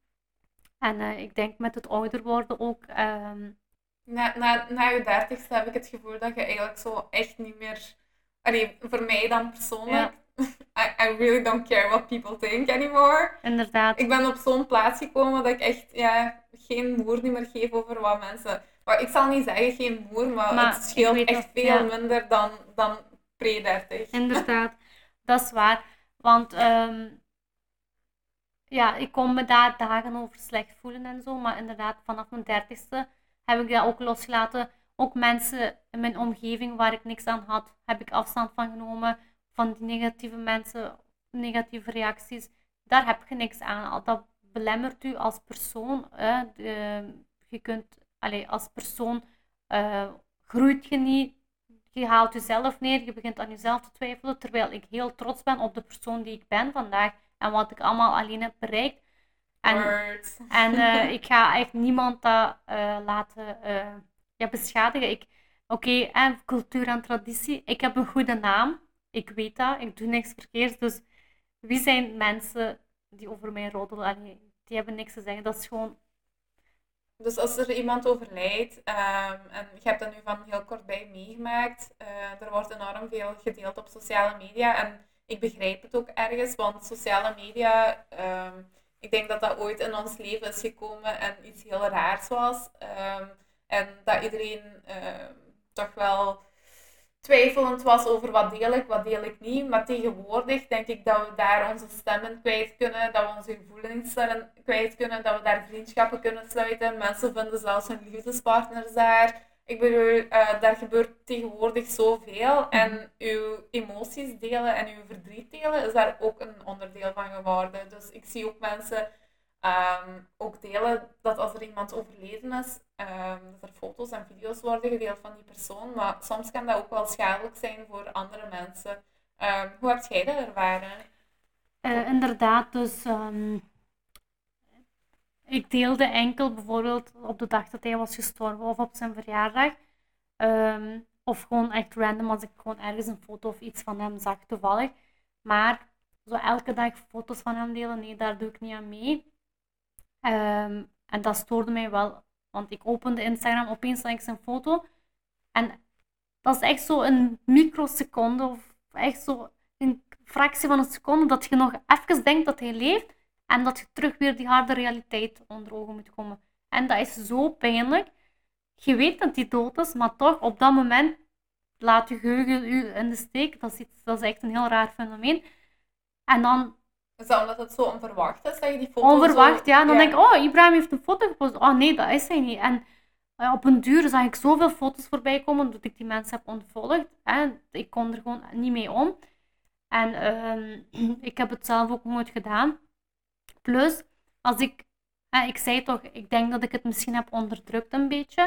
En uh, ik denk met het ouder worden ook. Um... Na, na, na je dertigste heb ik het gevoel dat je eigenlijk zo echt niet meer. Allee, voor mij dan persoonlijk. [LAUGHS] I, I, really don't care what people think anymore. Inderdaad. Ik ben op zo'n plaats gekomen dat ik echt ja, geen niet meer geef over wat mensen. Maar ik zal niet zeggen geen moer, maar, het scheelt echt veel minder dan, dan pre-dertig. Inderdaad, dat is waar. Want um, ja, ik kon me daar dagen over slecht voelen en zo. Maar inderdaad, vanaf mijn dertigste heb ik dat ook losgelaten. Ook mensen in mijn omgeving waar ik niks aan had, heb ik afstand van genomen. Van die negatieve mensen, negatieve reacties. Daar heb je niks aan. Dat belemmert u als persoon. Hè. je kunt, allez, als persoon uh, groeit je niet je haalt jezelf neer, je begint aan jezelf te twijfelen, terwijl ik heel trots ben op de persoon die ik ben vandaag en wat ik allemaal alleen heb bereikt. En, en uh, [LAUGHS] ik ga echt niemand dat uh, laten uh, ja, beschadigen. Ik, Oké, okay, cultuur en traditie. Ik heb een goede naam. Ik weet dat. Ik doe niks verkeerds. Dus wie zijn mensen die over mij roddelen? die hebben niks te zeggen. Dat is gewoon dus als er iemand overlijdt, um, en je hebt dat nu van heel kort bij meegemaakt, uh, er wordt enorm veel gedeeld op sociale media. En ik begrijp het ook ergens, want sociale media, um, ik denk dat dat ooit in ons leven is gekomen en iets heel raars was. Um, en dat iedereen toch wel twijfelend was over wat deel ik, wat deel ik niet. Maar tegenwoordig denk ik dat we daar onze stemmen kwijt kunnen, dat we onze gevoelens kwijt kunnen, dat we daar vriendschappen kunnen sluiten. Mensen vinden zelfs hun liefdespartners daar. Ik bedoel, uh, daar gebeurt tegenwoordig zoveel. En uw emoties delen en uw verdriet delen is daar ook een onderdeel van geworden. Dus ik zie ook mensen Um, ook delen dat als er iemand overleden is, um, dat er foto's en video's worden gedeeld van die persoon. Maar soms kan dat ook wel schadelijk zijn voor andere mensen. Um, hoe heb jij dat ervaren? Uh, inderdaad, dus ik deelde enkel bijvoorbeeld op de dag dat hij was gestorven of op zijn verjaardag. Of gewoon echt random als ik gewoon ergens een foto of iets van hem zag toevallig. Maar zo elke dag foto's van hem delen, nee, daar doe ik niet aan mee. Um, en dat stoorde mij wel, want ik opende Instagram, opeens zag ik zijn foto. En dat is echt zo een microseconde, of echt zo een fractie van een seconde, dat je nog even denkt dat hij leeft. En dat je terug weer die harde realiteit onder ogen moet komen. En dat is zo pijnlijk. Je weet dat hij dood is, maar toch op dat moment laat je geheugen u in de steek. Dat is, dat is echt een heel raar fenomeen. En dan... Is dat omdat het zo onverwacht is dat je die foto Onverwacht, ja. En dan denk ik, oh, Ibrahim heeft een foto gepost. Oh nee, dat is hij niet. En uh, op een duur zag ik zoveel foto's voorbij komen dat ik die mensen heb ontvolgd. Hè. Ik kon er gewoon niet mee om. En uh, [CLEARS THROAT] ik heb het zelf ook nooit gedaan. Plus, als ik, ik zei toch, ik denk dat ik het misschien heb onderdrukt een beetje.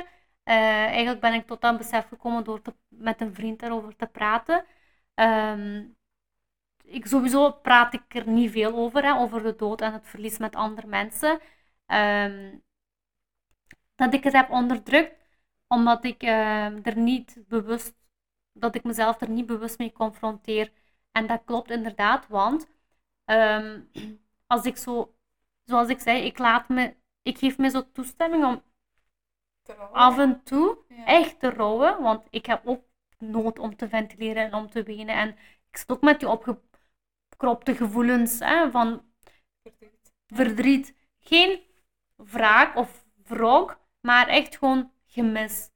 Uh, eigenlijk ben ik tot dat besef gekomen door te, met een vriend erover te praten. Um, ik, sowieso praat ik er niet veel over, hè, over de dood en het verlies met andere mensen. Um, dat ik het heb onderdrukt, omdat ik uh, er niet bewust, dat ik mezelf er niet bewust mee confronteer. En dat klopt inderdaad, want um, als ik zo, zoals ik zei, ik laat me, ik geef me zo toestemming om af en toe echt te rouwen, want ik heb ook nood om te ventileren en om te wenen. En ik zit ook met die opgekropte gevoelens hè, van verdriet. verdriet. Geen wraak of wrok, maar echt gewoon gemis.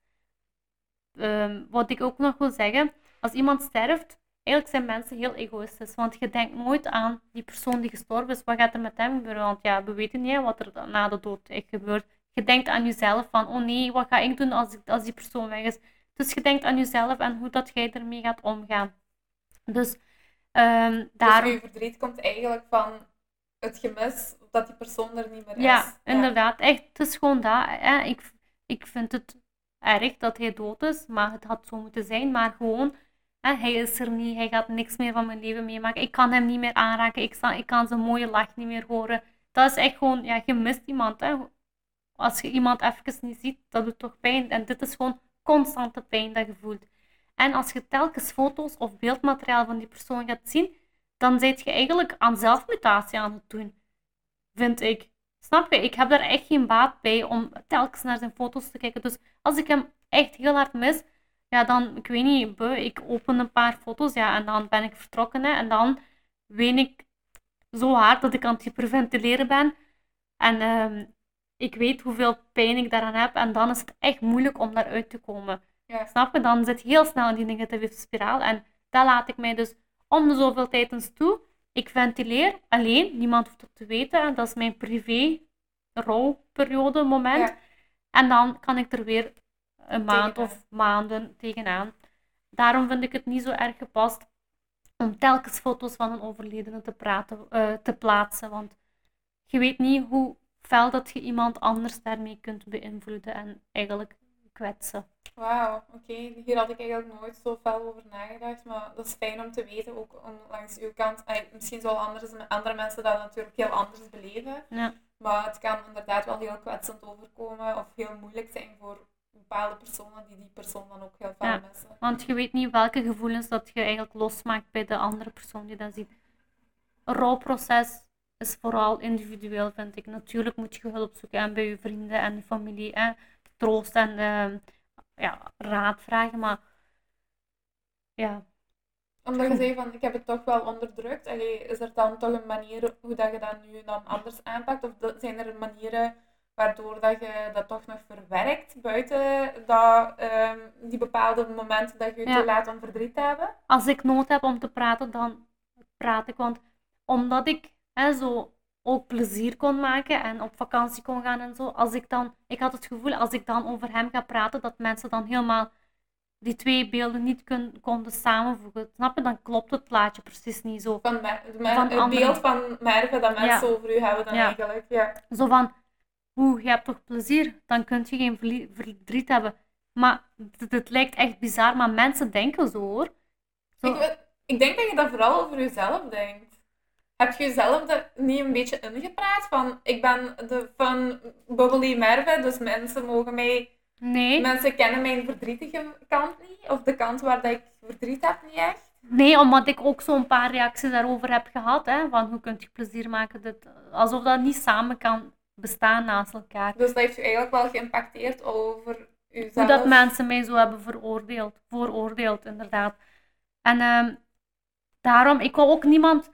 Um, wat ik ook nog wil zeggen, als iemand sterft, eigenlijk zijn mensen heel egoïstisch. Want je denkt nooit aan die persoon die gestorven is. Wat gaat er met hem gebeuren? Want ja, we weten niet wat er na de dood echt gebeurt. Je denkt aan jezelf van, oh nee, wat ga ik doen als, als die persoon weg is? Dus je denkt aan jezelf en hoe dat jij ermee gaat omgaan. Dus um, daarom... Dus je verdriet komt eigenlijk van het gemis dat die persoon er niet meer is. Ja, inderdaad. Echt, het is gewoon dat. Hè. Ik, ik vind het erg dat hij dood is, maar het had zo moeten zijn. Maar gewoon hij is er niet, hij gaat niks meer van mijn leven meemaken. Ik kan hem niet meer aanraken, ik, ik kan zijn mooie lach niet meer horen. Dat is echt gewoon, ja, je mist iemand. Hè. Als je iemand even niet ziet, dat doet toch pijn. En dit is gewoon constante pijn dat je voelt. En als je telkens foto's of beeldmateriaal van die persoon gaat zien, dan zit je eigenlijk aan zelfmutatie aan het doen. Vind ik. Snap je? Ik heb daar echt geen baat bij om telkens naar zijn foto's te kijken. Dus als ik hem echt heel hard mis, ja, dan, ik weet niet, ik open een paar foto's ja, en dan ben ik vertrokken. En dan ween ik zo hard dat ik aan het hyperventileren ben. En uh, ik weet hoeveel pijn ik daaraan heb. En dan is het echt moeilijk om daaruit te komen. Ja. Snap je? Dan zit heel snel in die negatieve spiraal. En dat laat ik mij dus om de zoveel tijd eens toe. Ik ventileer alleen, niemand hoeft het te weten. En dat is mijn privé rouwperiode moment. En dan kan ik er weer een maand of maanden tegenaan. Daarom vind ik het niet zo erg gepast om telkens foto's van een overledene te, praten, uh, te plaatsen. Want je weet niet hoe fel dat je iemand anders daarmee kunt beïnvloeden en eigenlijk kwetsen. Wauw, oké. Hier had ik eigenlijk nooit zo fel over nagedacht. Maar dat is fijn om te weten, ook om langs uw kant. misschien zullen andere, andere mensen dat natuurlijk heel anders beleven. Ja. Maar het kan inderdaad wel heel kwetsend overkomen of heel moeilijk zijn voor bepaalde personen die die persoon dan ook heel veel ja, missen. Want je weet niet welke gevoelens dat je eigenlijk losmaakt bij de andere persoon die dat ziet. Een rouwproces is vooral individueel, vind ik. Natuurlijk moet je hulp zoeken bij je vrienden en je familie. Hè. Troost en uh, ja, raad vragen, maar ja. Omdat je zei van, ik heb het toch wel onderdrukt. Allee, is er dan toch een manier hoe dat je dat nu dan anders aanpakt? Of zijn er manieren waardoor dat je dat toch nog verwerkt buiten dat, ehm, die bepaalde momenten dat je je ja. laat om verdriet te hebben? Als ik nood heb om te praten, dan praat ik. Want omdat ik hè, zo ook plezier kon maken en op vakantie kon gaan en zo, als ik dan, ik had het gevoel als ik dan over hem ga praten, dat mensen dan helemaal die twee beelden niet kun, konden samenvoegen. Snap je? Dan klopt het plaatje precies niet zo. Van, van het beeld van Merve dat mensen over u hebben dan eigenlijk. Ja. Zo van, hoe, je hebt toch plezier? Dan kun je geen verdriet hebben. Maar het, lijkt echt bizar, maar mensen denken zo hoor. Zo. Ik, ik, denk dat je dat vooral over jezelf denkt. Heb je jezelf niet een beetje ingepraat? Van, ik ben de van Bubbly Merve, dus mensen mogen mij... Nee. Mensen kennen mijn verdrietige kant niet. Of de kant waar dat ik verdriet heb niet echt. Nee, omdat ik ook zo'n paar reacties daarover heb gehad. Hè, van hoe kun je plezier maken. Dat, alsof dat niet samen kan bestaan naast elkaar. Dus dat heeft u eigenlijk wel geïmpacteerd over uzelf? Hoe dat mensen mij zo hebben veroordeeld. Vooroordeeld, inderdaad. En ehm, daarom, ik wil ook niemand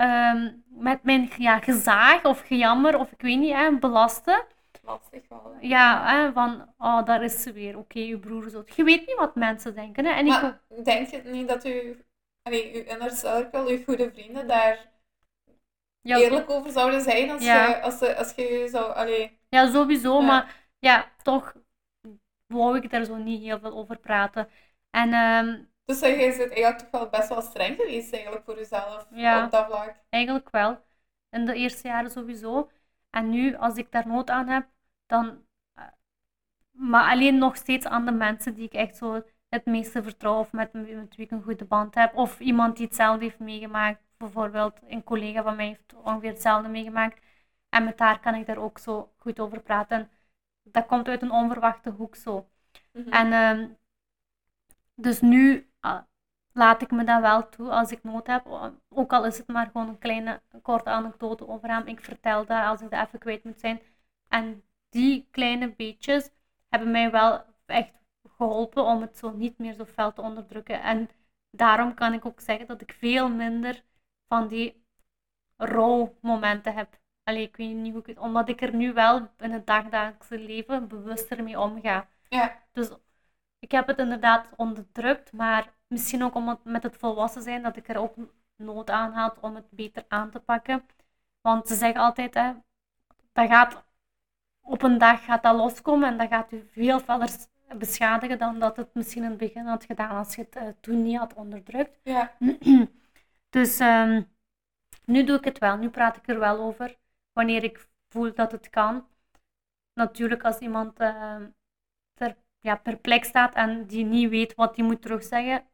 ehm, met mijn ja, gezaag of gejammer of ik weet niet, hè, belasten. Lastig wel. hè. Ja, hè, van, oh, daar is ze weer. Oké, je broer dood. Je weet niet wat mensen denken. Hè. En ik, Maar denk je niet dat u, allee, uw inner circle, uw goede vrienden, daar ja, eerlijk over zouden zijn als, Ja. je, als, ze, als je zou... Allee, ja, sowieso. Ja. Maar ja, toch wou ik daar zo niet heel veel over praten. En ehm, dus je bent eigenlijk toch wel best wel streng geweest eigenlijk voor jezelf Ja. op dat vlak. Eigenlijk wel. In de eerste jaren sowieso. En nu, als ik daar nood aan heb, dan. eh, Maar alleen nog steeds aan de mensen die ik echt zo het meeste vertrouw of met, met wie ik een goede band heb. Of iemand die hetzelfde heeft meegemaakt. Bijvoorbeeld een collega van mij heeft ongeveer hetzelfde meegemaakt. En met haar kan ik daar ook zo goed over praten. En dat komt uit een onverwachte hoek zo. Mhm. En ehm, dus nu laat ik me dat wel toe als ik nood heb. O- Ook al is het maar gewoon een kleine, korte anekdote over hem. Ik vertel dat als ik dat even kwijt moet zijn. En die kleine beetjes hebben mij wel echt geholpen om het zo niet meer zo fel te onderdrukken. En daarom kan ik ook zeggen dat ik veel minder van die rouwmomenten heb. Allee, ik weet niet hoe ik het... Omdat ik er nu wel in het dagdagelijkse leven bewuster mee omga. Ja, Dus ik heb het inderdaad onderdrukt, maar misschien ook om het, met het volwassen zijn dat ik er ook nood aan had om het beter aan te pakken. Want ze zeggen altijd, hè, dat gaat op een dag gaat dat loskomen en dat gaat u veel verder beschadigen dan dat het misschien in het begin had gedaan als je het eh, toen niet had onderdrukt. ja. [CLEARS THROAT] Dus ehm, nu doe ik het wel. Nu praat ik er wel over. Wanneer ik voel dat het kan. Natuurlijk, als iemand ehm, ja, perplex staat en die niet weet wat hij moet terugzeggen,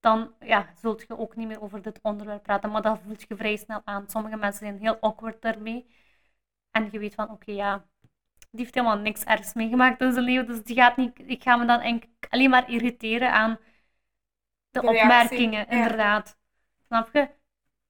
dan ja, zult je ook niet meer over dit onderwerp praten. Maar dat voelt je vrij snel aan. Sommige mensen zijn heel awkward daarmee. En je weet van, oké, ja, die heeft helemaal niks ergs meegemaakt in zijn leven. Dus die gaat niet, ik ga me dan alleen maar irriteren aan de De reactie, opmerkingen, ja. inderdaad. Snap je?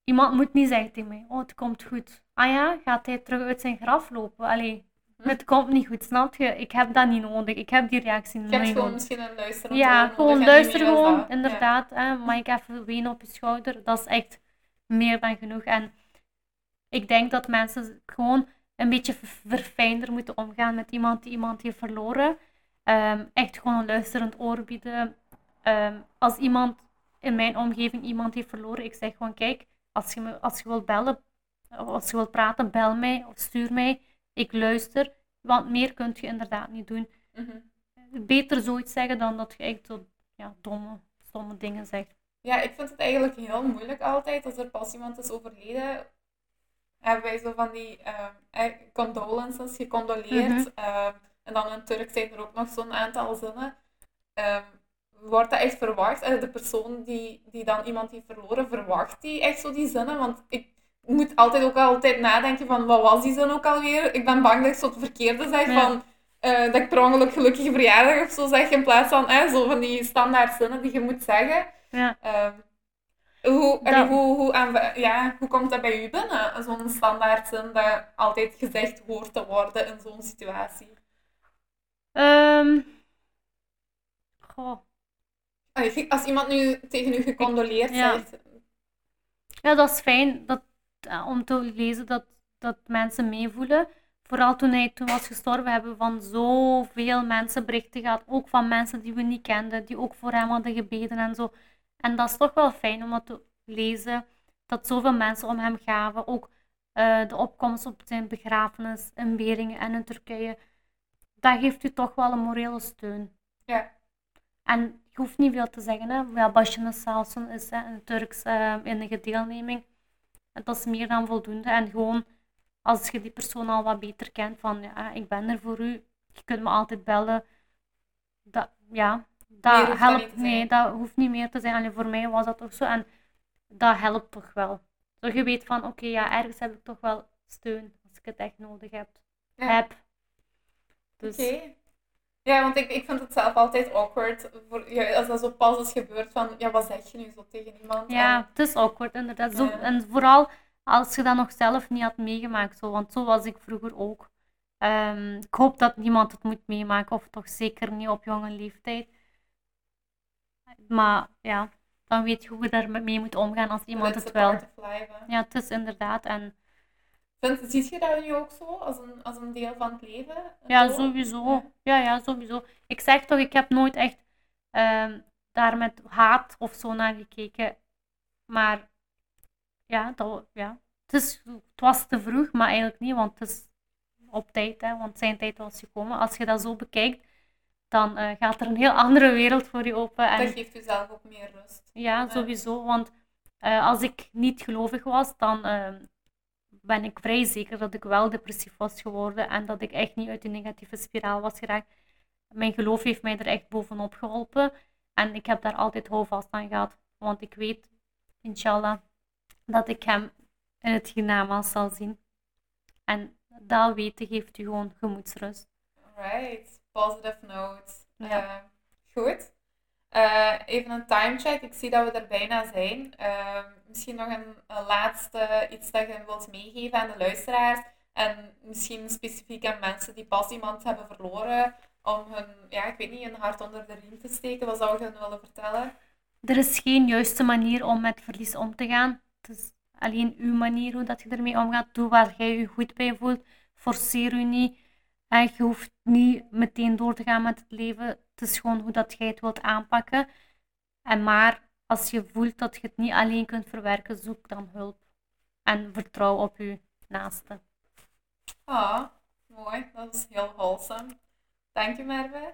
Iemand moet niet zeggen tegen mij, oh, het komt goed. Ah ja, gaat hij terug uit zijn graf lopen? Allee. Het komt niet goed, snap je? Ik heb dat niet nodig. Ik heb die reactie Je niet hebt gewoon nodig. misschien een luisterend Ja, oor gewoon nodig luister gewoon, dat. Ja. inderdaad. Hè, mag ik even wenen op je schouder? Dat is echt meer dan genoeg. En ik denk dat mensen gewoon een beetje ver- verfijnder moeten omgaan met iemand die iemand heeft verloren. Ehm, echt gewoon een luisterend oor bieden. Ehm, als iemand in mijn omgeving iemand heeft verloren, ik zeg gewoon, kijk, als je, me, als je wilt bellen, of als je wilt praten, bel mij of stuur mij. Ik luister, want meer kun je inderdaad niet doen Mhm. beter zoiets zeggen dan dat je echt zo ja, domme, stomme dingen zegt. Ja, ik vind het eigenlijk heel moeilijk altijd als er pas iemand is overleden. Hebben wij zo van die ehm, eh, condolences, gecondoleerd. Ehm, en dan in Turk zijn er ook nog zo'n aantal zinnen. Ehm, wordt dat echt verwacht? Eh, de persoon die, die dan iemand heeft verloren, verwacht die echt zo die zinnen? Want ik moet altijd ook altijd nadenken van, wat was die zin ook alweer? Ik ben bang dat ik zo het verkeerde zeg Ja. van... eh, dat ik per ongeluk gelukkige verjaardag of zo zeg, in plaats van eh, zo van die standaard zinnen die je moet zeggen. Ja. Ehm, hoe, Dat- hoe, hoe, ja, hoe komt dat bij u binnen? Zo'n standaard zin dat altijd gezegd hoort te worden in zo'n situatie. Ehm, goh. Als iemand nu tegen u gecondoleerd Ja. zegt. Ja, dat is fijn dat, eh, om te lezen dat, dat mensen meevoelen. Vooral toen hij toen was gestorven, hebben we van zoveel mensen berichten gehad. Ook van mensen die we niet kenden, die ook voor hem hadden gebeden en zo. En dat is toch wel fijn om dat te lezen, dat zoveel mensen om hem gaven. Ook eh, de opkomst op zijn begrafenis in Beringen en in Turkije. Dat geeft u toch wel een morele steun. Ja. En je hoeft niet veel te zeggen. Hè. Ja, Başını sağ olsun is hè, een Turks eh, enige deelneming. Dat is meer dan voldoende. En gewoon, als je die persoon al wat beter kent, van ja, ik ben er voor u. Je kunt me altijd bellen. Dat, ja, dat dat niet helpt. Nee, dat hoeft niet meer te zijn. Alleen voor mij was dat toch zo. En dat helpt toch wel. je weet van, oké, ja, ergens heb ik toch wel steun als ik het echt nodig heb. Ja. heb. Dus Oké. Ja, want ik, ik vind het zelf altijd awkward voor, ja, als dat zo pas is gebeurd van, ja, wat zeg je nu zo tegen iemand? ja, En- het is awkward inderdaad. Zo, Ja. En vooral als je dat nog zelf niet had meegemaakt, zo, want zo was ik vroeger ook. Ehm, ik hoop dat niemand het moet meemaken, of toch zeker niet op jonge leeftijd. Maar ja, dan weet je hoe je daarmee moet omgaan als iemand het hè. Ja, het is inderdaad. En Vind, ziet je dat nu ook zo, als een, als een deel van het leven? een ja, sowieso. Ja. Ja, sowieso. Ik zeg toch, ik heb nooit echt ehm, daar met haat of zo naar gekeken. Maar ja, dat, ja. Het, is, het was te vroeg, maar eigenlijk niet, want het is op tijd, hè, want zijn tijd was gekomen. Als je dat zo bekijkt, dan eh, gaat er een heel andere wereld voor je open. En Dat geeft jezelf ook meer rust. ja, sowieso. Want eh, als ik niet gelovig was, dan eh, ben ik vrij zeker dat ik wel depressief was geworden en dat ik echt niet uit die negatieve spiraal was geraakt. Mijn geloof heeft mij er echt bovenop geholpen en ik heb daar altijd houvast aan gehad. Want ik weet, inshallah, dat ik hem in het hiernamaals zal zien. En dat weten geeft u gewoon gemoedsrust. Right, positive note. Ja. Eh, goed. Eh, even een timecheck. Ik zie dat we er bijna zijn. Eh, misschien nog een, laatste iets dat je wilt meegeven aan de luisteraars. En misschien specifiek aan mensen die pas iemand hebben verloren. Om hun, ja, ik weet niet, hun hart onder de riem te steken. Wat zou je hen willen vertellen? Er is geen juiste manier om met verlies om te gaan. Het is alleen uw manier hoe dat je ermee omgaat. Doe waar jij je goed bij voelt. Forceer u niet. En je hoeft niet meteen door te gaan met het leven. Het is gewoon hoe dat jij het wilt aanpakken. En maar als je voelt dat je het niet alleen kunt verwerken, zoek dan hulp. En vertrouw op je naaste. Ah, mooi. Dat is heel wholesome. Dank je, Merve.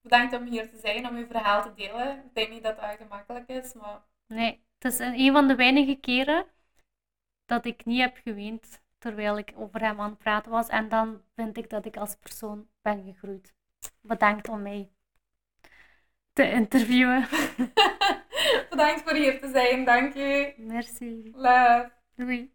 Bedankt om hier te zijn, om je verhaal te delen. Ik denk niet dat dat gemakkelijk is, maar Nee, het is een een van de weinige keren dat ik niet heb geweend terwijl ik over hem aan het praten was. En dan vind ik dat ik als persoon ben gegroeid. Bedankt om mij te interviewen. [LAUGHS] Bedankt voor hier te zijn, dank je. Merci. Love. Doei.